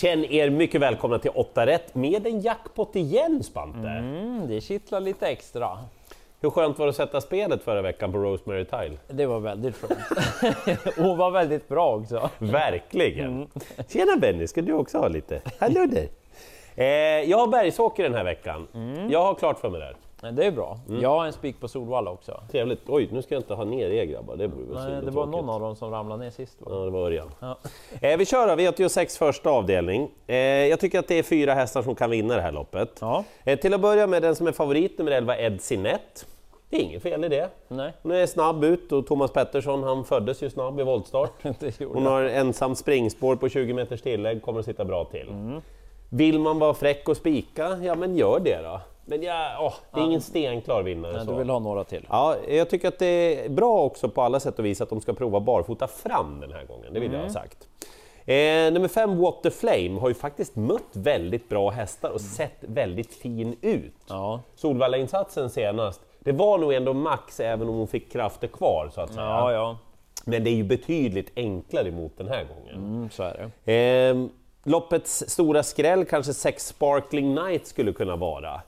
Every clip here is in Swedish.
Känn er mycket välkomna till 8 rätt med en jackpot igen Spante. Mm, det kittlar lite extra. Hur skönt var det att sätta spelet förra veckan på Rosemary Tile? Det var väldigt skönt. Hon var väldigt bra också. Verkligen! Mm. Tjena Benny, ska du också ha lite? Hallå där! Eh, jag har Bergsåker den här veckan. Mm. Jag har klart för mig där. Det är bra. Mm. Jag har en spik på Solvalla också. Trevligt. Oj, nu ska jag inte ha ner er grabbar. Det vore väl Nej, det var tråkigt. någon av dem som ramlade ner sist. Va? Ja, det var Örjan. Ja. Eh, vi kör då, V86 första avdelning. Eh, jag tycker att det är fyra hästar som kan vinna det här loppet. Ja. Eh, till att börja med den som är favorit, nummer 11, Ed Sinett. Det är inget fel i det. Nej, Hon är snabb ut och Thomas Pettersson, han föddes ju snabb i voltstart. Hon har ensam springspår på 20 meters tillägg, kommer att sitta bra till. Vill man vara fräck och spika, ja men gör det då. Men ja, åh, det är ingen stenklar vinnare. Du vill ha några till? Ja, jag tycker att det är bra också på alla sätt och vis att de ska prova barfota fram den här gången, det vill jag ha sagt. Eh, nummer fem, Water Flame, har ju faktiskt mött väldigt bra hästar och sett väldigt fin ut. Ja. Solvalla-insatsen senast, det var nog ändå max även om hon fick krafter kvar så att säga. Ja, ja. Men det är ju betydligt enklare mot den här gången. Mm, så är det. Eh, loppets stora skräll kanske sex Sparkling Night skulle kunna vara.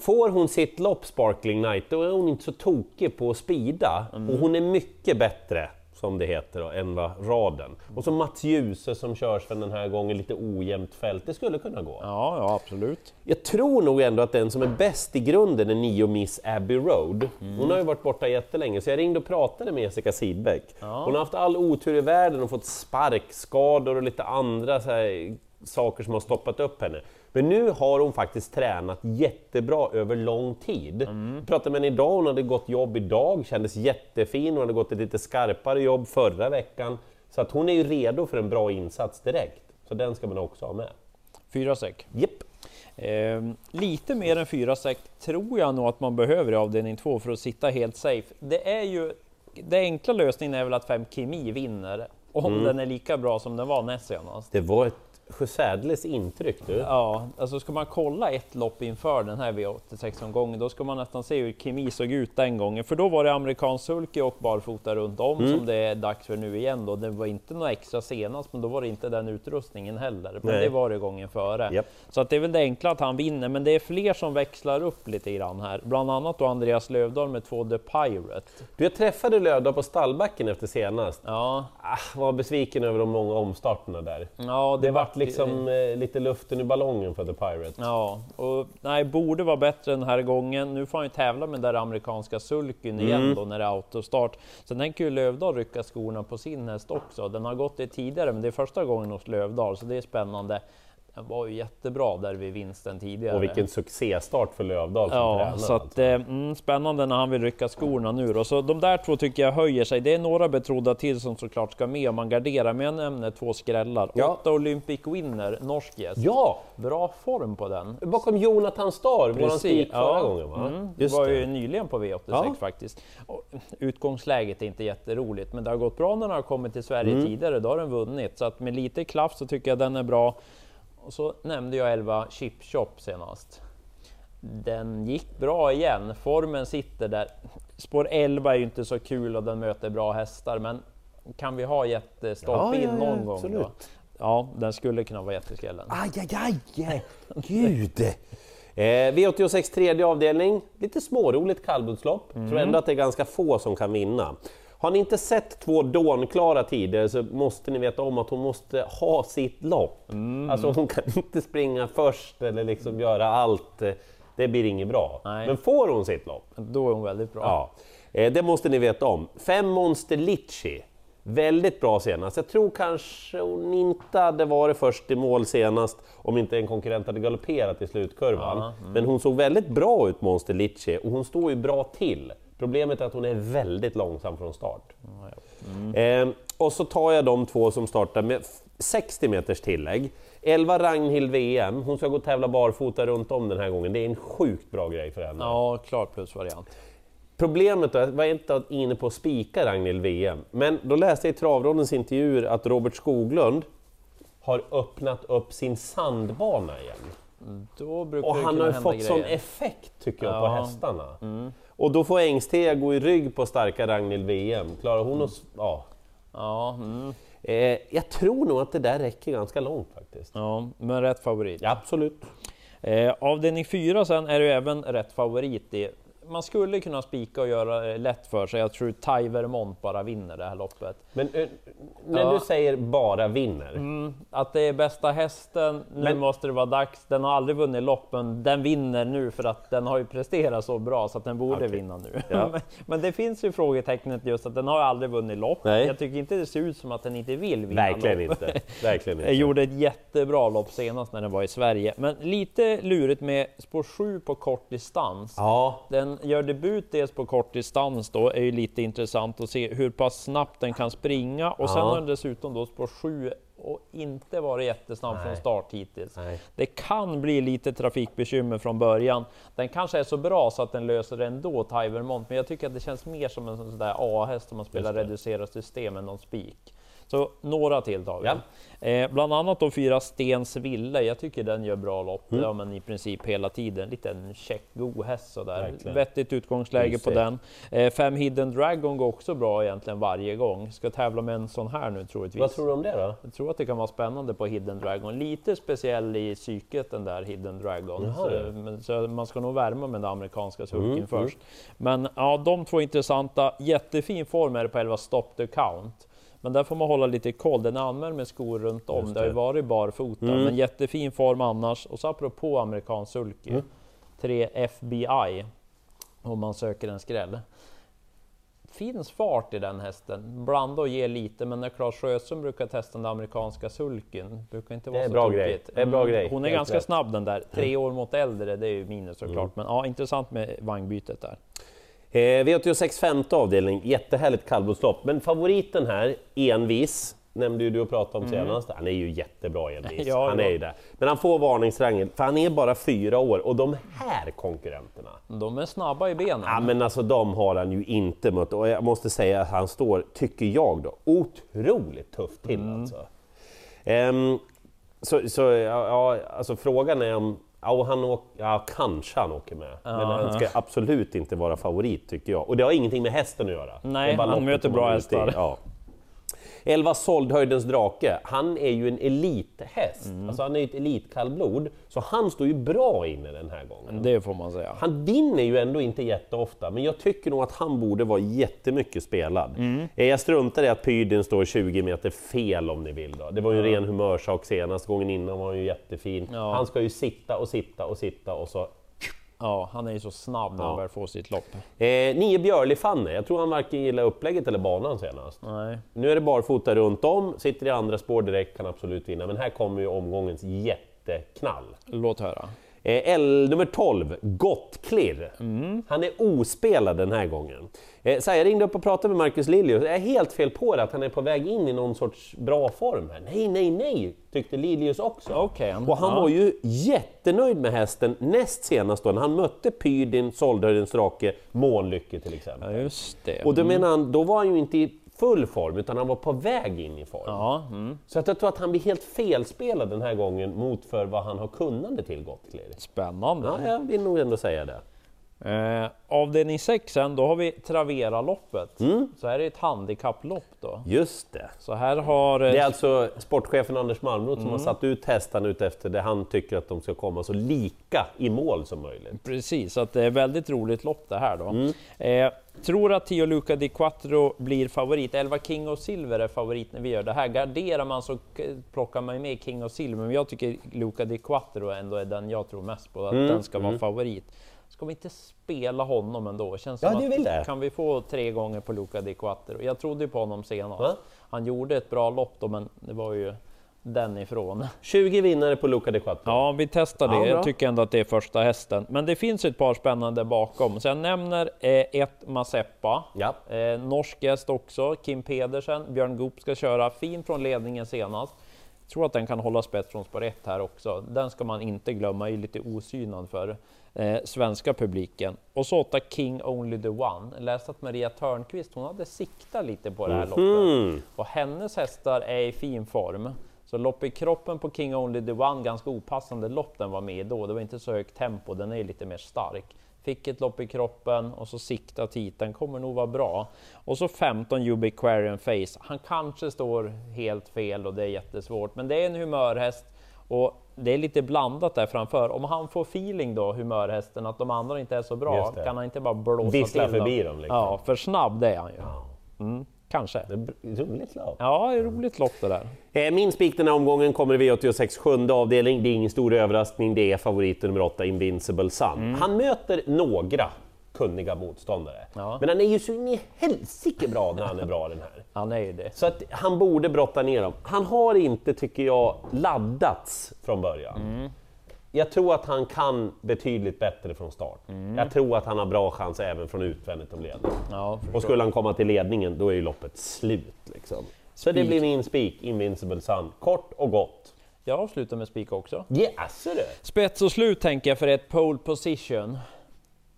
Får hon sitt lopp Sparkling Night, då är hon inte så tokig på att speeda. Och hon är mycket bättre, som det heter, då, än vad raden. Och så Mats Djuse som körs för den här gången, lite ojämnt fält, det skulle kunna gå. Ja, ja, absolut. Jag tror nog ändå att den som är bäst i grunden är nio Miss Abbey Road. Hon har ju varit borta jättelänge, så jag ringde och pratade med Jessica Sidbeck. Hon har haft all otur i världen och fått sparkskador och lite andra så här, saker som har stoppat upp henne. Men nu har hon faktiskt tränat jättebra över lång tid. Jag pratade med henne idag, hon hade gått jobb idag, kändes jättefin, hon hade gått ett lite skarpare jobb förra veckan. Så att hon är ju redo för en bra insats direkt. Så den ska man också ha med. Fyra säck. Japp. Ehm, lite mer än fyra säck tror jag nog att man behöver i avdelning två för att sitta helt safe. Det är ju, den enkla lösningen är väl att fem Kimi vinner, om den är lika bra som den var näst senast. Det var ett sjösädles intryck du. Ja, alltså ska man kolla ett lopp inför den här V86-omgången, då ska man nästan se hur Kimi såg ut den gången. För då var det amerikansk sulky och barfota runt om Mm. som det är dags för nu igen. Då. Det var inte något extra senast, men då var det inte den utrustningen heller. Men Nej. det var det gången före. Japp. Så att det är väl det enkla att han vinner, men det är fler som växlar upp lite grann här. Bland annat då Andreas Lövdahl med två The Pirate. Du, jag träffade Lövdahl på stallbacken efter senast. Ja, Ah, var besviken över de många omstarterna där. ja Det vart liksom eh, lite luften i ballongen för The Pirate. Ja, och nej, borde vara bättre den här gången. Nu får han ju tävla med den där amerikanska sulken igen Mm. då när det är autostart. Sen tänker ju Lövdahl rycka skorna på sin häst också. Den har gått det tidigare, men det är första gången hos Lövdahl, så det är spännande. Den var ju jättebra där vid vinsten tidigare. Och vilken succéstart för Lövdahl som Ja, tränare. så att, alltså. eh, mm, spännande när han vill rycka skorna nu då. Så de där två tycker jag höjer sig. Det är några betrodda till som såklart ska med om man garderar, men jag nämner två skrällar. Ja. Åtta Olympic Winner, norsk gäst. Ja! Bra form på den. Bakom Jonathan Starr, våran spik förra ja. gången va? Mm, det var det. ju nyligen på V86 Ja. faktiskt. Och utgångsläget är inte jätteroligt, men det har gått bra när den har kommit till Sverige Mm. tidigare. Då har den vunnit, så att med lite klaff så tycker jag den är bra. Och så nämnde jag 11 Chip Shop senast. Den gick bra igen, formen sitter där. Spår 11 är ju inte så kul och den möter bra hästar, men kan vi ha jättestopp Ja, in ja, ja, någon gång absolut. då? Ja, den skulle kunna vara jätteskrällen. Aj, aj, aj! Gud! Eh, V86 tredje avdelning, lite småroligt kallblodslopp. Mm. Tror ändå att det är ganska få som kan vinna. Har ni inte sett två dånklara tider så måste ni veta om att hon måste ha sitt lopp. Mm. Alltså hon kan inte springa först eller liksom göra allt. Det blir inget bra. Nej. Men får hon sitt lopp, Då är hon väldigt bra. Ja, eh, det måste ni veta om. Fem Monster Litchi. Väldigt bra senast. Jag tror kanske hon inte hade varit först i mål senast om inte en konkurrent hade galopperat i slutkurvan. Ja, mm. Men hon såg väldigt bra ut, Monster Litchi, och hon står ju bra till. Problemet är att hon är väldigt långsam från start. Eh, och så tar jag de två som startar med f- 60 meters tillägg. 11 Ragnhild VM, hon ska gå och tävla barfota runt om den här gången. Det är en sjukt bra grej för henne. Ja, klar plusvariant. Problemet då, jag var inte inne på att spika Ragnhild VM, men då läste jag i Travrådens intervjuer att Robert Skoglund har öppnat upp sin sandbana igen. Brukar Och han har fått sån grejer. effekt tycker jag på Ja. Mm. Och då får Engstea gå i rygg på starka Ragnhild VM. Klarar hon s- Ja. Ja, mm. Eh, jag tror nog att det där räcker ganska långt faktiskt. Ja, men rätt favorit. Ja, absolut. Eh, avdelning 4 sen är ju även rätt favorit i man skulle kunna spika och göra det lätt för sig. Jag tror Ty Vermont bara vinner det här loppet. Men äh, när ja. du säger bara vinner? Mm, att det är bästa hästen, nu men... måste det vara dags. Den har aldrig vunnit loppen, den vinner nu för att den har ju presterat så bra så att den borde okay. vinna nu. Ja. men, men, det finns ju frågetecknet just att den har aldrig vunnit lopp. Nej. Jag tycker inte det ser ut som att den inte vill vinna Verkligen lopp. Inte. Verkligen inte. Gjorde ett jättebra lopp senast när den var i Sverige, men lite lurigt med spår 7 på kort distans. Ja. Den gör debut dels på kort distans då, är ju lite intressant att se hur pass snabbt den kan springa och sen har den dessutom då spår 7 och inte varit jättesnabb Nej. från start hittills. Nej. Det kan bli lite trafikbekymmer från början. Den kanske är så bra så att den löser det ändå, Tivermont, men jag tycker att det känns mer som en sån där A-häst om man spelar reducerat system än någon spik. Så några till tar vi. Ja. Eh, bland annat då fyra Stens Ville. Jag tycker den gör bra lopp, mm. ja, men i princip hela tiden. Liten check, god häst sådär. Verkligen. Vettigt utgångsläge på den. Eh, fem Hidden Dragon går också bra egentligen varje gång. Ska tävla med en sån här nu troligtvis. Vad tror du om det då? Jag tror att det kan vara spännande på Hidden Dragon. Lite speciell i psyket den där Hidden Dragon. så, men, så, man ska nog värma med den amerikanska sulken mm, först. Mm. Men ja, de två intressanta. Jättefin form är det på 11 Stop the Count. Men där får man hålla lite koll. Den är anmäld med skor runt om. Det. det har ju varit barfota, mm. men jättefin form annars. Och så apropå amerikansk sulky, mm. 3 FBI om man söker en skräll. Finns fart i den hästen, blanda och ge lite, men när Claes Sjöström brukar testa den amerikanska sulken, brukar inte vara så bra grej. Det är bra mm. grej. Hon är ganska rätt. snabb den där, tre år mot äldre, det är ju minus såklart, mm. men ja, intressant med vagnbytet där. Eh, V86 femte avdelning, jättehärligt kallblodslopp. Men favoriten här, Envis, nämnde ju du och pratade om mm. senast. Han är ju jättebra envis, ja, han är ju det. Men han får varningsrangen, för han är bara fyra år och de här konkurrenterna. De är snabba i benen. Ja men alltså de har han ju inte mött och jag måste säga att han står, tycker jag då, otroligt tufft till mm. alltså. Um, så, så ja, alltså frågan är om Ja, han åker, ja, kanske han åker med. Men han ska absolut inte vara favorit tycker jag. Och det har ingenting med hästen att göra. Nej, han möter bra hästar. Ja. 11 Soldhöjdens drake, han är ju en elithäst, mm. alltså han är ju ett elitkallblod, så han står ju bra inne den här gången. Det får man säga. Han vinner ju ändå inte jätteofta, men jag tycker nog att han borde vara jättemycket spelad. Mm. Eh, jag struntar i att Pydin står 20 meter fel om ni vill. Då. Det var ju en ren humörsak senast, gången innan var han ju jättefin. Ja. Han ska ju sitta och sitta och sitta och så Ja, han är ju så snabb när ja. han väl får sitt lopp. Eh, nio Björli-Fanne, jag tror han varken gillar upplägget eller banan senast. Nej. Nu är det barfota runt om, sitter i andra spår direkt, kan absolut vinna. Men här kommer ju omgångens jätteknall. Låt höra. Eh, L nummer 12, Gottklirr. Mm. Han är ospelad den här gången. Eh, så jag ringde upp och pratade med Marcus Liljus, jag är helt fel på det att han är på väg in i någon sorts bra form här. Nej, nej, nej, tyckte Liljus också. Okay. Och han ja. var ju jättenöjd med hästen näst senast då, när han mötte Pydin, Soldhöjdens drake, Månlycke till exempel. Ja, just det. Och då mm. menar han, då var han ju inte i full form, utan han var på väg in i form. Ja, mm. Så att jag tror att han blir helt felspelad den här gången mot för vad han har kunnande till Gottlieb. Spännande! Ja, jag vill nog ändå säga det. Eh, avdelning 6 sen, då har vi Travera-loppet. Mm. Så här är ett handikapplopp då. Just det. Så här har... Det är alltså sportchefen Anders Malmroth mm. som har mm. satt ut hästarna efter det han tycker att de ska komma så lika i mål som möjligt. Precis, så att det är väldigt roligt lopp det här då. Mm. Eh, tror att Tio Luca di Quattro blir favorit. Elva King of Silver är favorit när vi gör det här. Garderar man så plockar man med King of Silver, men jag tycker Luca di Quattro ändå är den jag tror mest på, att mm. den ska vara mm. favorit. Ska vi inte spela honom ändå? Känns ja, som du vill det. Kan vi få tre gånger på Luca di Quattro? Jag trodde på honom senast. Va? Han gjorde ett bra lopp då, men det var ju den ifrån. 20 vinnare på Luca di Quattro. Ja, vi testar det. Ja, jag tycker ändå att det är första hästen. Men det finns ett par spännande bakom. Så jag nämner eh, ett Mazeppa, ja. eh, norsk häst också, Kim Pedersen. Björn Goop ska köra, fin från ledningen senast. Tror att den kan hålla spets från spår 1 här också. Den ska man inte glömma, är lite osynad för eh, svenska publiken. Och så åtta King Only the One. Jag läste att Maria Törnqvist, hon hade siktat lite på det här mm -hmm. loppet. Och hennes hästar är i fin form. Så lopp i kroppen på King Only the One, ganska opassande lopp den var med då. Det var inte så högt tempo, den är lite mer stark. Fick ett lopp i kroppen och så siktat hit, den kommer nog vara bra. Och så 15 Ubiquarian Face, han kanske står helt fel och det är jättesvårt, men det är en humörhäst Och det är lite blandat där framför. Om han får feeling då, humörhästen, att de andra inte är så bra, kan han inte bara blåsa Vissla till förbi dem, liksom. Ja, för snabb det är han ju. Mm, kanske. Det är br- roligt lopp. Ja, roligt lopp det där. Eh, Min spik den här omgången kommer i V86 sjunde avdelning. Det är ingen stor överraskning. Det är favoriten nummer 8, Invincible Sun. Han möter några kunniga motståndare. Ja. Men han är ju så in i helsike bra när han är bra den här. Han är ju det. Så att han borde brotta ner dem. Han har inte, tycker jag, laddats från början. Mm. Jag tror att han kan betydligt bättre från start. Mm. Jag tror att han har bra chans även från utvändigt om ledning. Ja, Och skulle han komma till ledningen, då är ju loppet slut. Liksom. Så det blir min spik, Invincible Sun. Kort och gott. Jag avslutar med spik också. Jaså du? Spets och slut tänker jag för ett pole position.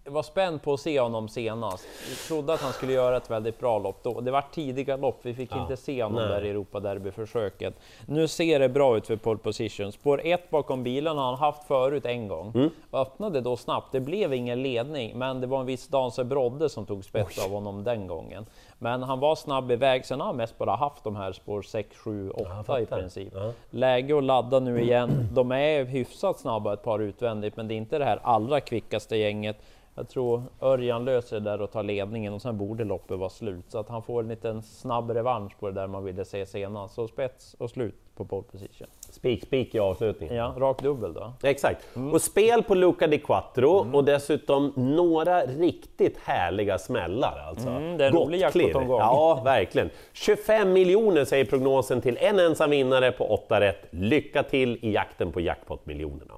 Var spänd på att se honom senast. Vi trodde att han skulle göra ett väldigt bra lopp då. Det var tidiga lopp, vi fick inte se honom nej. där i Europaderbyförsöket. Nu ser det bra ut för pole position. Spår 1 bakom bilen har han haft förut en gång. Mm. Öppnade då snabbt, det blev ingen ledning, men det var en viss Danse Brodde som tog spets av honom den gången. Men han var snabb iväg, sen har han mest bara haft de här spår 6, 7, 8 i princip. Ja. Läge att ladda nu igen. De är hyfsat snabba ett par utvändigt, men det är inte det här allra kvickaste gänget. Jag tror Örjan löser det där och tar ledningen och sen borde loppet vara slut. Så att han får en liten snabb revansch på det där man ville se senast. Så spets och slut på pole position. Spik, spik i avslutningen. Ja, rak dubbel då. Exakt. Och spel på Luca di Quattro och dessutom några riktigt härliga smällar. Alltså. Mm, det är en Gott rolig jackpot-omgång. Ja, verkligen. 25 miljoner säger prognosen till en ensam vinnare på 8 rätt. Lycka till i jakten på jackpot-miljonerna.